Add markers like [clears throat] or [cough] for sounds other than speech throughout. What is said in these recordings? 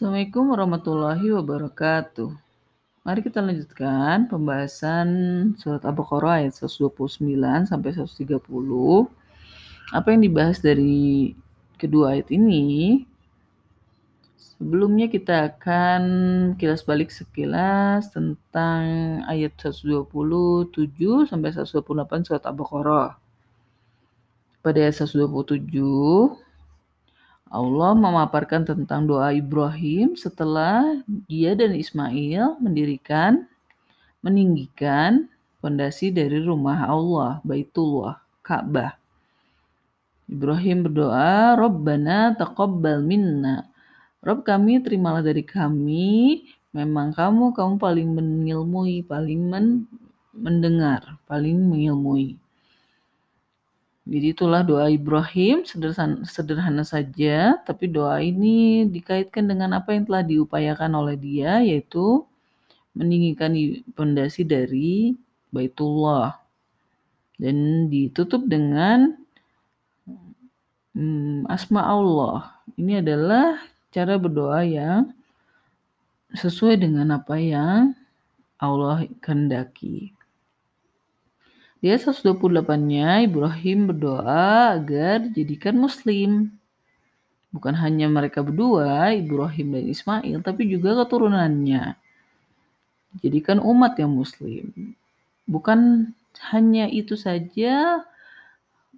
Assalamualaikum warahmatullahi wabarakatuh. Mari kita lanjutkan pembahasan surat Al-Baqarah ayat 129 sampai 130. Apa yang dibahas dari kedua ayat ini? Sebelumnya kita akan kilas balik sekilas tentang ayat 127 sampai 128 surat Al-Baqarah. Pada ayat 127 Allah memaparkan tentang doa Ibrahim setelah dia dan Ismail mendirikan, meninggikan fondasi dari rumah Allah, Baitullah, Ka'bah. Ibrahim berdoa, Rabbana taqabbal minna. Rob kami, terimalah dari kami. Memang kamu, kamu paling mengilmui, paling men mendengar, paling mengilmui. Jadi itulah doa Ibrahim, sederhana, sederhana saja, tapi doa ini dikaitkan dengan apa yang telah diupayakan oleh dia, yaitu meninggikan pondasi dari Baitullah. Dan ditutup dengan hmm, asma Allah. Ini adalah cara berdoa yang sesuai dengan apa yang Allah kehendaki. Di ayat 128-nya Ibrahim berdoa agar dijadikan muslim. Bukan hanya mereka berdua, Ibrahim dan Ismail, tapi juga keturunannya. Jadikan umat yang muslim. Bukan hanya itu saja,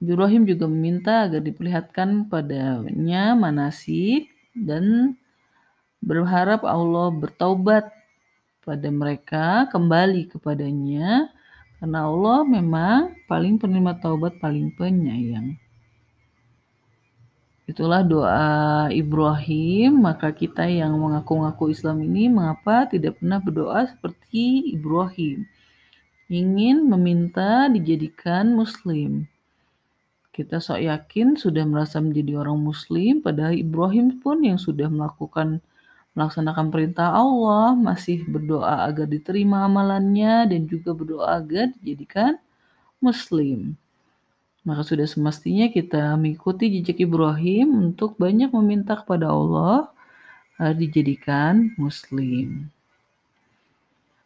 Ibrahim juga meminta agar diperlihatkan padanya manasik dan berharap Allah bertaubat pada mereka, kembali kepadanya, karena Allah memang paling penerima taubat, paling penyayang. Itulah doa Ibrahim, maka kita yang mengaku-ngaku Islam ini mengapa tidak pernah berdoa seperti Ibrahim? Ingin meminta dijadikan muslim. Kita sok yakin sudah merasa menjadi orang muslim, padahal Ibrahim pun yang sudah melakukan melaksanakan perintah Allah, masih berdoa agar diterima amalannya dan juga berdoa agar dijadikan muslim. Maka sudah semestinya kita mengikuti jejak Ibrahim untuk banyak meminta kepada Allah agar dijadikan muslim.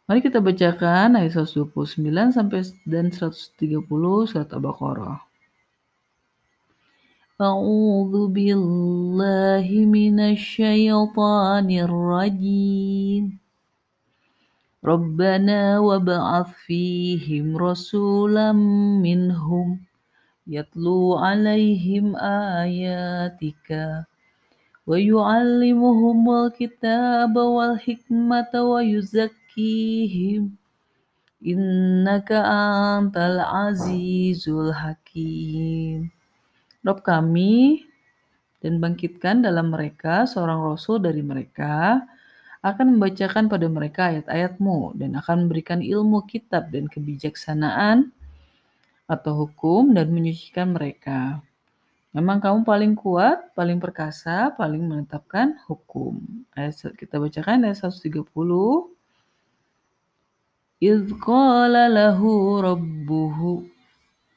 Mari kita bacakan ayat 129 sampai dan 130 surat Al-Baqarah. أعوذ بالله من الشيطان الرجيم. ربنا وابعث فيهم رسولا منهم يتلو عليهم آياتك ويعلمهم الكتاب والحكمة ويزكيهم. إنك أنت العزيز الحكيم. Rob kami dan bangkitkan dalam mereka seorang rasul dari mereka, akan membacakan pada mereka ayat-ayatmu dan akan memberikan ilmu kitab dan kebijaksanaan atau hukum dan menyucikan mereka. Memang kamu paling kuat, paling perkasa, paling menetapkan hukum. Ayat, kita bacakan ayat 130. Idh qala lahu rabbuhu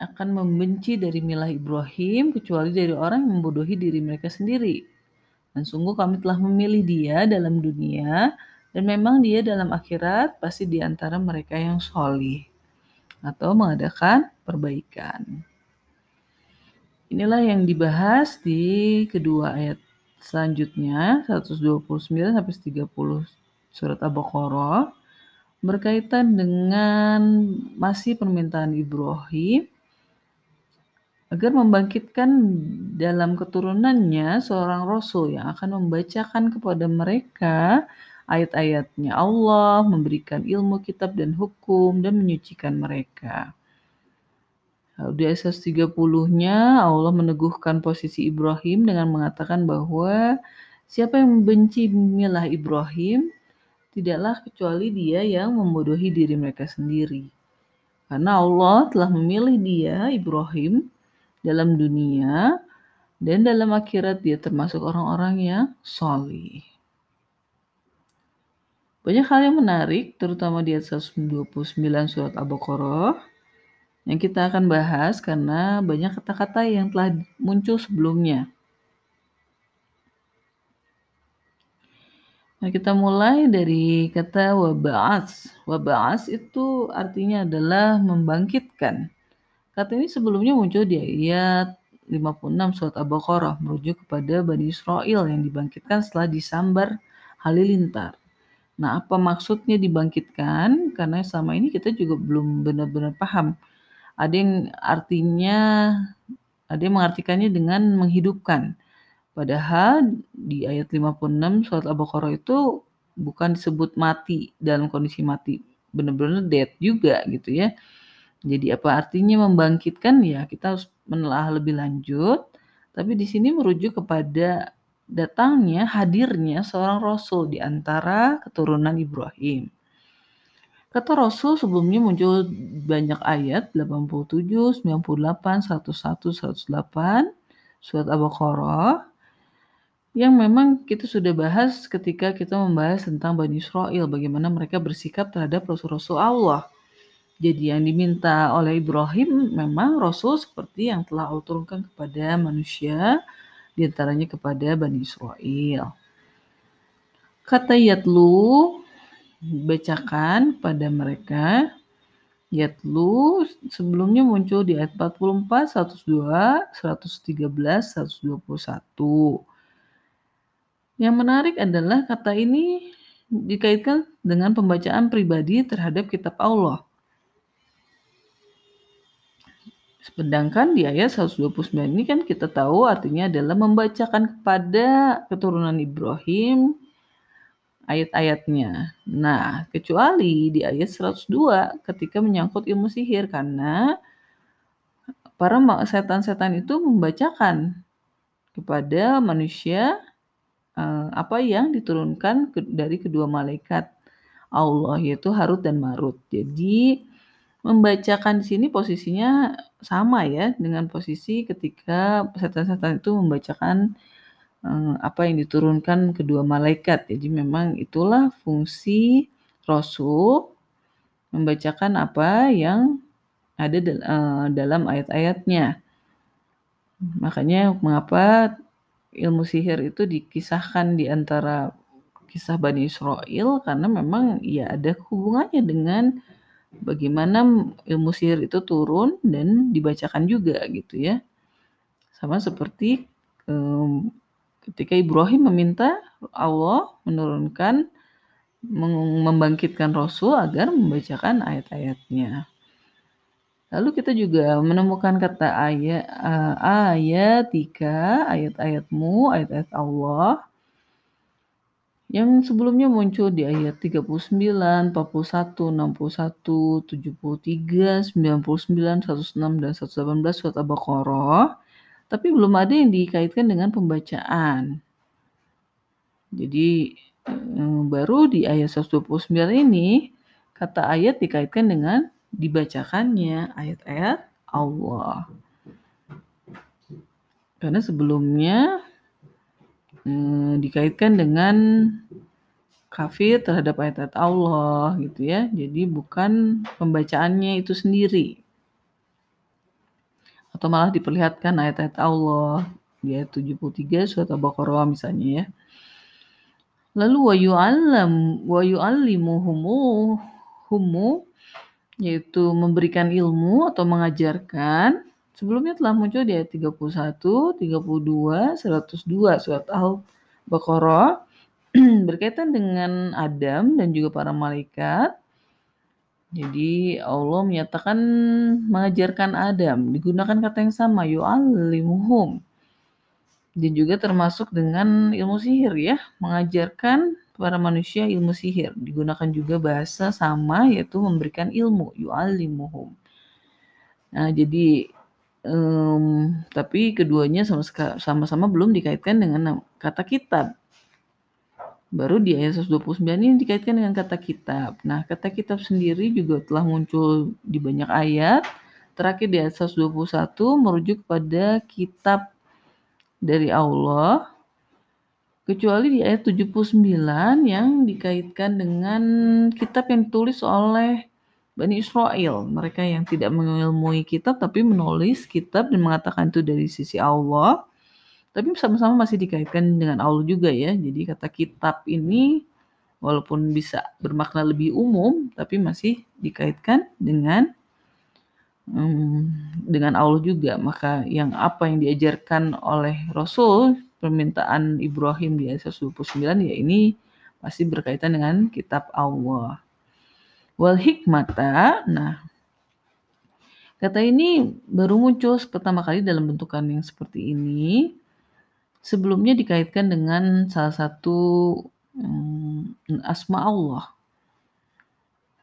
akan membenci dari milah Ibrahim kecuali dari orang yang membodohi diri mereka sendiri. Dan sungguh kami telah memilih dia dalam dunia dan memang dia dalam akhirat pasti di antara mereka yang solih atau mengadakan perbaikan. Inilah yang dibahas di kedua ayat selanjutnya 129 sampai 30 surat Al-Baqarah berkaitan dengan masih permintaan Ibrahim agar membangkitkan dalam keturunannya seorang rasul yang akan membacakan kepada mereka ayat-ayatnya Allah, memberikan ilmu kitab dan hukum, dan menyucikan mereka. Di ayat 30-nya Allah meneguhkan posisi Ibrahim dengan mengatakan bahwa siapa yang membenci milah Ibrahim, tidaklah kecuali dia yang membodohi diri mereka sendiri. Karena Allah telah memilih dia, Ibrahim, dalam dunia dan dalam akhirat dia termasuk orang-orang yang solih. Banyak hal yang menarik, terutama di ayat 129 surat Al-Baqarah, yang kita akan bahas karena banyak kata-kata yang telah muncul sebelumnya. Nah, kita mulai dari kata waba'as. Waba'as itu artinya adalah membangkitkan. Kata ini sebelumnya muncul di ayat 56 surat Al-Baqarah merujuk kepada Bani Israel yang dibangkitkan setelah disambar halilintar. Nah, apa maksudnya dibangkitkan? Karena selama ini kita juga belum benar-benar paham. Ada yang artinya, ada yang mengartikannya dengan menghidupkan. Padahal di ayat 56 surat Al-Baqarah itu bukan disebut mati dalam kondisi mati, benar-benar dead juga gitu ya. Jadi apa artinya membangkitkan ya kita harus menelaah lebih lanjut. Tapi di sini merujuk kepada datangnya hadirnya seorang rasul di antara keturunan Ibrahim. Kata Rasul sebelumnya muncul banyak ayat 87, 98, 101, 108 surat Al-Baqarah yang memang kita sudah bahas ketika kita membahas tentang Bani Israel, bagaimana mereka bersikap terhadap Rasul-Rasul Allah. Jadi yang diminta oleh Ibrahim memang Rasul seperti yang telah Allah turunkan kepada manusia, di antaranya kepada Bani Israel. Kata yatlu, bacakan pada mereka, yatlu sebelumnya muncul di ayat 44, 102, 113, 121. Yang menarik adalah kata ini dikaitkan dengan pembacaan pribadi terhadap kitab Allah. Sedangkan di ayat 129 ini kan kita tahu artinya adalah membacakan kepada keturunan Ibrahim ayat-ayatnya. Nah, kecuali di ayat 102 ketika menyangkut ilmu sihir karena para setan-setan itu membacakan kepada manusia uh, apa yang diturunkan dari kedua malaikat Allah yaitu Harut dan Marut. Jadi membacakan di sini posisinya sama ya dengan posisi ketika setan-setan itu membacakan uh, apa yang diturunkan kedua malaikat. Jadi memang itulah fungsi Rasul membacakan apa yang ada uh, dalam ayat-ayatnya. Makanya mengapa ilmu sihir itu dikisahkan di antara kisah Bani Israel karena memang ya ada hubungannya dengan bagaimana ilmu sihir itu turun dan dibacakan juga gitu ya. Sama seperti um, ketika Ibrahim meminta Allah menurunkan membangkitkan Rasul agar membacakan ayat-ayatnya. Lalu kita juga menemukan kata ayat ayat tiga ayat-ayatmu, ayat-ayat Allah yang sebelumnya muncul di ayat 39, 41, 61, 73, 99, 106 dan 118 surat Al-Baqarah, tapi belum ada yang dikaitkan dengan pembacaan. Jadi eh, baru di ayat 129 ini kata ayat dikaitkan dengan dibacakannya ayat-ayat Allah. Karena sebelumnya eh, dikaitkan dengan kafir terhadap ayat-ayat Allah gitu ya. Jadi bukan pembacaannya itu sendiri. Atau malah diperlihatkan ayat-ayat Allah di ayat 73 surat Al-Baqarah misalnya ya. Lalu wa yu'allam wa yu'allimuhumu humu yaitu memberikan ilmu atau mengajarkan. Sebelumnya telah muncul di ayat 31, 32, 102 surat Al-Baqarah [clears throat] berkaitan dengan Adam dan juga para malaikat. Jadi Allah menyatakan mengajarkan Adam digunakan kata yang sama yu'allimuhum. Dan juga termasuk dengan ilmu sihir ya, mengajarkan para manusia ilmu sihir. Digunakan juga bahasa sama yaitu memberikan ilmu, yu'allimuhum. Nah, jadi um, tapi keduanya sama sama-sama belum dikaitkan dengan kata kitab. Baru di ayat 129 ini dikaitkan dengan kata kitab. Nah, kata kitab sendiri juga telah muncul di banyak ayat. Terakhir di ayat 121 merujuk pada kitab dari Allah. Kecuali di ayat 79 yang dikaitkan dengan kitab yang ditulis oleh Bani Israel. Mereka yang tidak mengilmui kitab tapi menulis kitab dan mengatakan itu dari sisi Allah tapi sama-sama masih dikaitkan dengan Allah juga ya. Jadi kata kitab ini walaupun bisa bermakna lebih umum, tapi masih dikaitkan dengan um, dengan Allah juga. Maka yang apa yang diajarkan oleh Rasul, permintaan Ibrahim di ayat 29 ya ini masih berkaitan dengan kitab Allah. Wal hikmata, nah kata ini baru muncul pertama kali dalam bentukan yang seperti ini sebelumnya dikaitkan dengan salah satu um, asma Allah.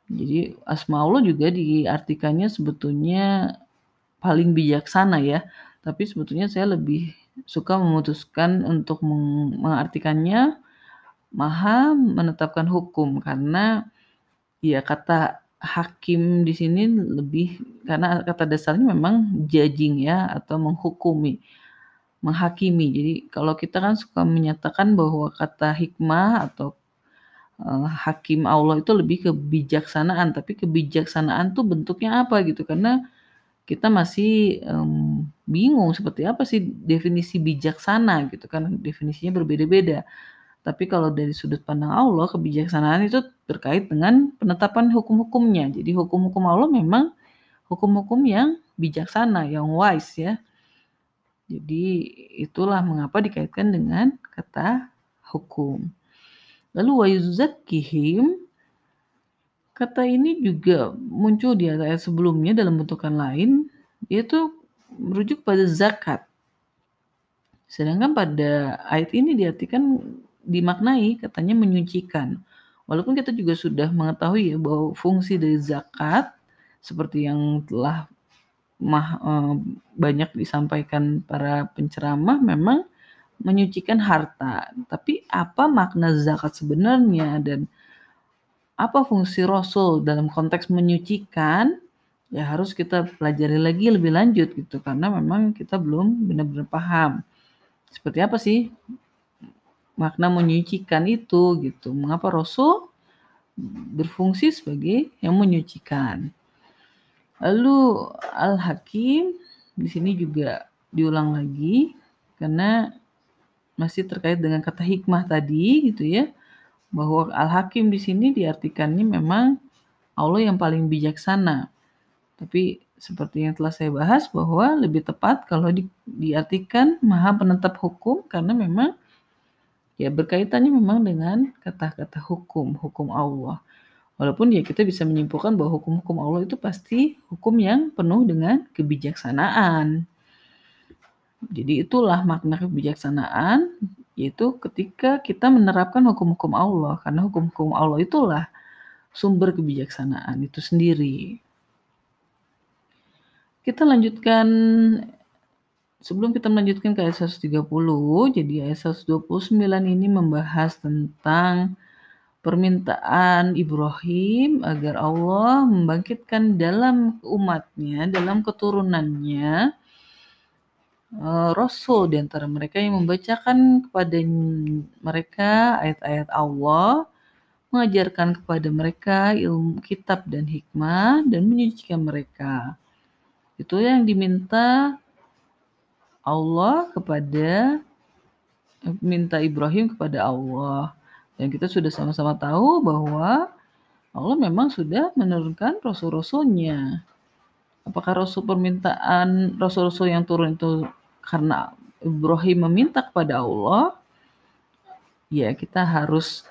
Jadi asma Allah juga diartikannya sebetulnya paling bijaksana ya. Tapi sebetulnya saya lebih suka memutuskan untuk mengartikannya maha menetapkan hukum karena ya kata hakim di sini lebih karena kata dasarnya memang judging ya atau menghukumi menghakimi. Jadi kalau kita kan suka menyatakan bahwa kata hikmah atau uh, hakim Allah itu lebih kebijaksanaan, tapi kebijaksanaan tuh bentuknya apa gitu karena kita masih um, bingung seperti apa sih definisi bijaksana gitu kan definisinya berbeda-beda. Tapi kalau dari sudut pandang Allah, kebijaksanaan itu terkait dengan penetapan hukum-hukumnya. Jadi hukum-hukum Allah memang hukum-hukum yang bijaksana, yang wise ya. Jadi itulah mengapa dikaitkan dengan kata hukum. Lalu wayuzakkihim kata ini juga muncul di ayat sebelumnya dalam bentukan lain yaitu merujuk pada zakat. Sedangkan pada ayat ini diartikan dimaknai katanya menyucikan. Walaupun kita juga sudah mengetahui ya bahwa fungsi dari zakat seperti yang telah mah, uh, banyak disampaikan para penceramah memang menyucikan harta. Tapi apa makna zakat sebenarnya dan apa fungsi Rasul dalam konteks menyucikan? Ya harus kita pelajari lagi lebih lanjut gitu karena memang kita belum benar-benar paham. Seperti apa sih makna menyucikan itu gitu. Mengapa Rasul berfungsi sebagai yang menyucikan? Lalu Al-Hakim di sini juga diulang lagi karena masih terkait dengan kata hikmah tadi gitu ya. Bahwa Al-Hakim di sini diartikannya memang Allah yang paling bijaksana. Tapi seperti yang telah saya bahas bahwa lebih tepat kalau di, diartikan maha penetap hukum karena memang ya berkaitannya memang dengan kata-kata hukum, hukum Allah. Walaupun ya kita bisa menyimpulkan bahwa hukum-hukum Allah itu pasti hukum yang penuh dengan kebijaksanaan. Jadi itulah makna kebijaksanaan yaitu ketika kita menerapkan hukum-hukum Allah karena hukum-hukum Allah itulah sumber kebijaksanaan itu sendiri. Kita lanjutkan sebelum kita melanjutkan ke ayat 130, jadi ayat 129 ini membahas tentang permintaan Ibrahim agar Allah membangkitkan dalam umatnya, dalam keturunannya, uh, Rasul di antara mereka yang membacakan kepada mereka ayat-ayat Allah, mengajarkan kepada mereka ilmu kitab dan hikmah, dan menyucikan mereka. Itu yang diminta Allah kepada minta Ibrahim kepada Allah. Dan kita sudah sama-sama tahu bahwa Allah memang sudah menurunkan rasul-rasulnya. Apakah rasul permintaan rasul-rasul yang turun itu karena Ibrahim meminta kepada Allah? Ya, kita harus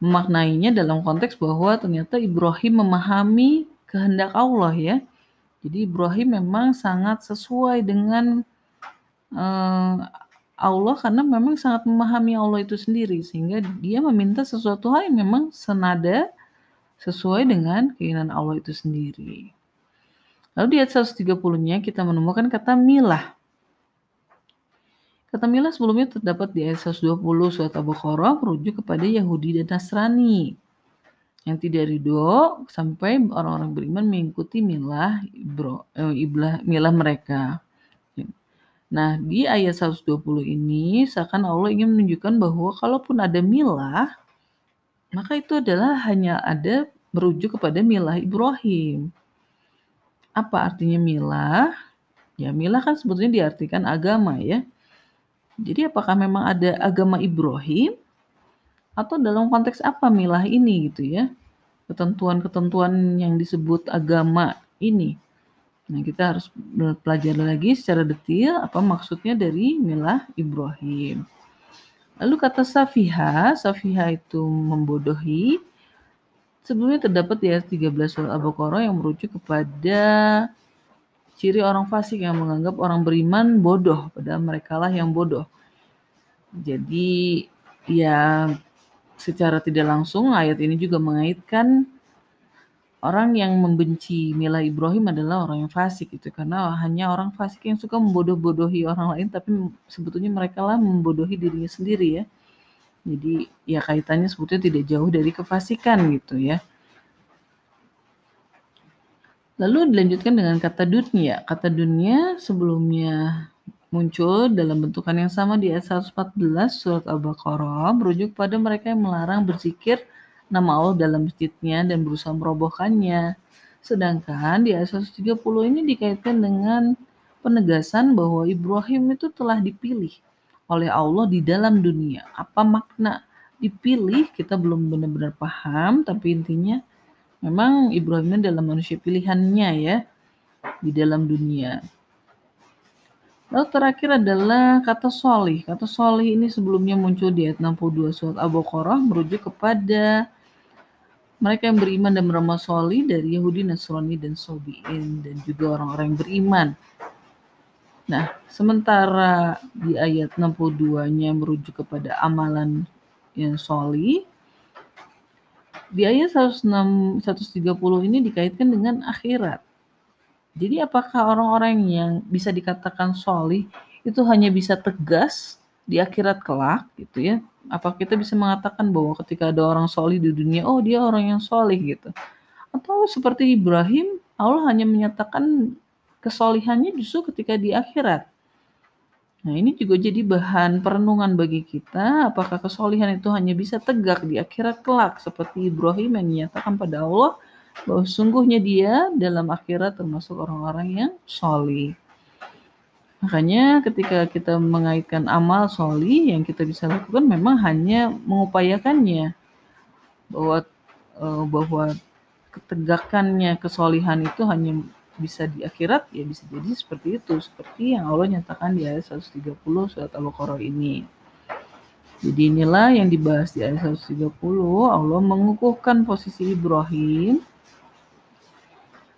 memaknainya dalam konteks bahwa ternyata Ibrahim memahami kehendak Allah ya. Jadi Ibrahim memang sangat sesuai dengan uh, Allah karena memang sangat memahami Allah itu sendiri sehingga dia meminta sesuatu hal yang memang senada sesuai dengan keinginan Allah itu sendiri. Lalu di ayat 130-nya kita menemukan kata milah. Kata milah sebelumnya terdapat di ayat 120 surat Al-Baqarah merujuk kepada Yahudi dan Nasrani yang tidak ridho sampai orang-orang beriman mengikuti milah ibro, eh, iblah, milah mereka. Nah, di ayat 120 ini seakan Allah ingin menunjukkan bahwa kalaupun ada milah, maka itu adalah hanya ada merujuk kepada milah Ibrahim. Apa artinya milah? Ya, milah kan sebetulnya diartikan agama ya. Jadi apakah memang ada agama Ibrahim atau dalam konteks apa milah ini gitu ya? Ketentuan-ketentuan yang disebut agama ini. Nah, kita harus belajar lagi secara detail apa maksudnya dari milah Ibrahim. Lalu kata safiha, safiha itu membodohi. Sebelumnya terdapat di ayat 13 surah Al-Baqarah yang merujuk kepada ciri orang fasik yang menganggap orang beriman bodoh, padahal mereka lah yang bodoh. Jadi ya secara tidak langsung ayat ini juga mengaitkan orang yang membenci Mila Ibrahim adalah orang yang fasik itu karena hanya orang fasik yang suka membodoh-bodohi orang lain tapi sebetulnya mereka lah membodohi dirinya sendiri ya. Jadi ya kaitannya sebetulnya tidak jauh dari kefasikan gitu ya. Lalu dilanjutkan dengan kata dunia. Kata dunia sebelumnya muncul dalam bentukan yang sama di ayat 114 surat Al-Baqarah merujuk pada mereka yang melarang berzikir nama Allah dalam masjidnya dan berusaha merobohkannya. Sedangkan di ayat 130 ini dikaitkan dengan penegasan bahwa Ibrahim itu telah dipilih oleh Allah di dalam dunia. Apa makna dipilih kita belum benar-benar paham, tapi intinya Memang Ibrahim ini adalah manusia pilihannya ya di dalam dunia. Lalu terakhir adalah kata solih. Kata solih ini sebelumnya muncul di ayat 62 surat Al-Baqarah merujuk kepada mereka yang beriman dan beramal solih dari Yahudi, Nasrani, dan Sobiin dan juga orang-orang yang beriman. Nah, sementara di ayat 62-nya merujuk kepada amalan yang solih, di ayat 106, 130 ini dikaitkan dengan akhirat. Jadi apakah orang-orang yang bisa dikatakan solih itu hanya bisa tegas di akhirat kelak gitu ya? Apa kita bisa mengatakan bahwa ketika ada orang solih di dunia, oh dia orang yang solih gitu? Atau seperti Ibrahim, Allah hanya menyatakan kesolihannya justru ketika di akhirat. Nah, ini juga jadi bahan perenungan bagi kita, apakah kesolihan itu hanya bisa tegak di akhirat kelak, seperti Ibrahim yang menyatakan pada Allah bahwa sungguhnya dia dalam akhirat termasuk orang-orang yang solih. Makanya ketika kita mengaitkan amal soli yang kita bisa lakukan memang hanya mengupayakannya bahwa eh, bahwa ketegakannya kesolihan itu hanya bisa di akhirat ya bisa jadi seperti itu seperti yang Allah nyatakan di ayat 130 surat Al-Baqarah ini. Jadi inilah yang dibahas di ayat 130 Allah mengukuhkan posisi Ibrahim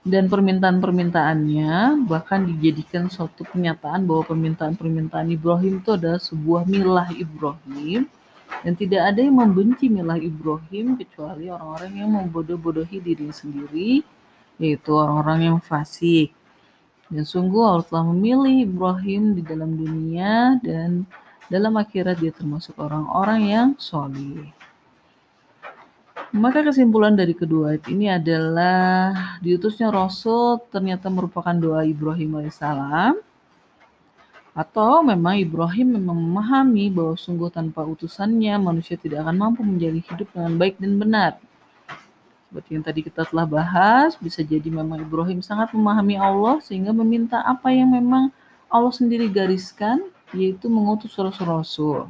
dan permintaan-permintaannya bahkan dijadikan suatu kenyataan bahwa permintaan-permintaan Ibrahim itu adalah sebuah milah Ibrahim dan tidak ada yang membenci milah Ibrahim kecuali orang-orang yang membodoh-bodohi diri sendiri yaitu orang-orang yang fasik. Dan sungguh Allah telah memilih Ibrahim di dalam dunia dan dalam akhirat dia termasuk orang-orang yang solih. Maka kesimpulan dari kedua ayat ini adalah diutusnya Rasul ternyata merupakan doa Ibrahim alaihissalam atau memang Ibrahim memang memahami bahwa sungguh tanpa utusannya manusia tidak akan mampu menjadi hidup dengan baik dan benar. Seperti yang tadi kita telah bahas, bisa jadi memang Ibrahim sangat memahami Allah sehingga meminta apa yang memang Allah sendiri gariskan, yaitu mengutus rasul-rasul.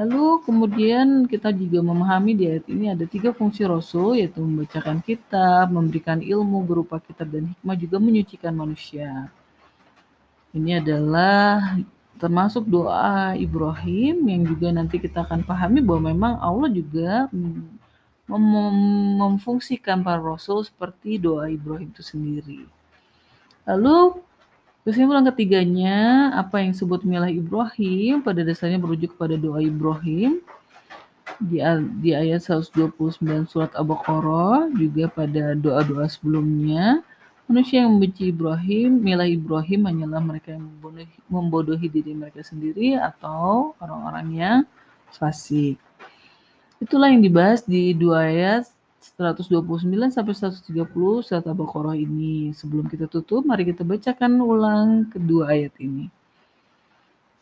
Lalu kemudian kita juga memahami di ayat ini ada tiga fungsi rasul, yaitu membacakan kitab, memberikan ilmu berupa kitab dan hikmah, juga menyucikan manusia. Ini adalah termasuk doa Ibrahim yang juga nanti kita akan pahami bahwa memang Allah juga mem memfungsikan para rasul seperti doa Ibrahim itu sendiri. Lalu kesimpulan ketiganya, apa yang disebut milah Ibrahim pada dasarnya merujuk kepada doa Ibrahim di, di ayat 129 surat Al-Baqarah juga pada doa-doa sebelumnya Manusia yang membenci Ibrahim, milah Ibrahim hanyalah mereka yang membodohi, membodohi diri mereka sendiri atau orang-orang yang fasik. Itulah yang dibahas di dua ayat 129 sampai 130 surat Al-Baqarah ini. Sebelum kita tutup, mari kita bacakan ulang kedua ayat ini.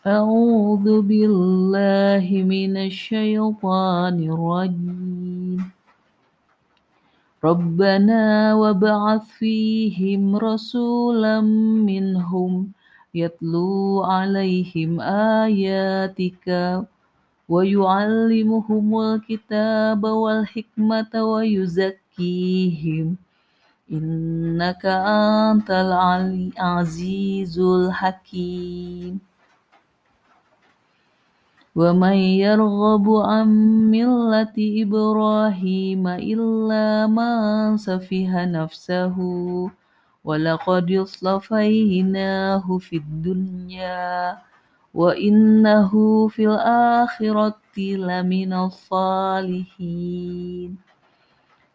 A'udzu billahi minasyaitonir rajim. Rabbana wab'ats fihim rasulam minhum yatlu 'alaihim ayatika. ويعلمهم الكتاب والحكمة ويزكيهم. إنك أنت العزيز الحكيم. ومن يرغب عن ملة إبراهيم إلا من سفه نفسه ولقد اصطفيناه في الدنيا. wa innahu fil akhirati laminal salihin.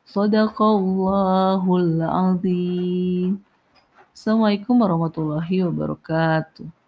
Sadaqallahul azim. Assalamualaikum warahmatullahi wabarakatuh.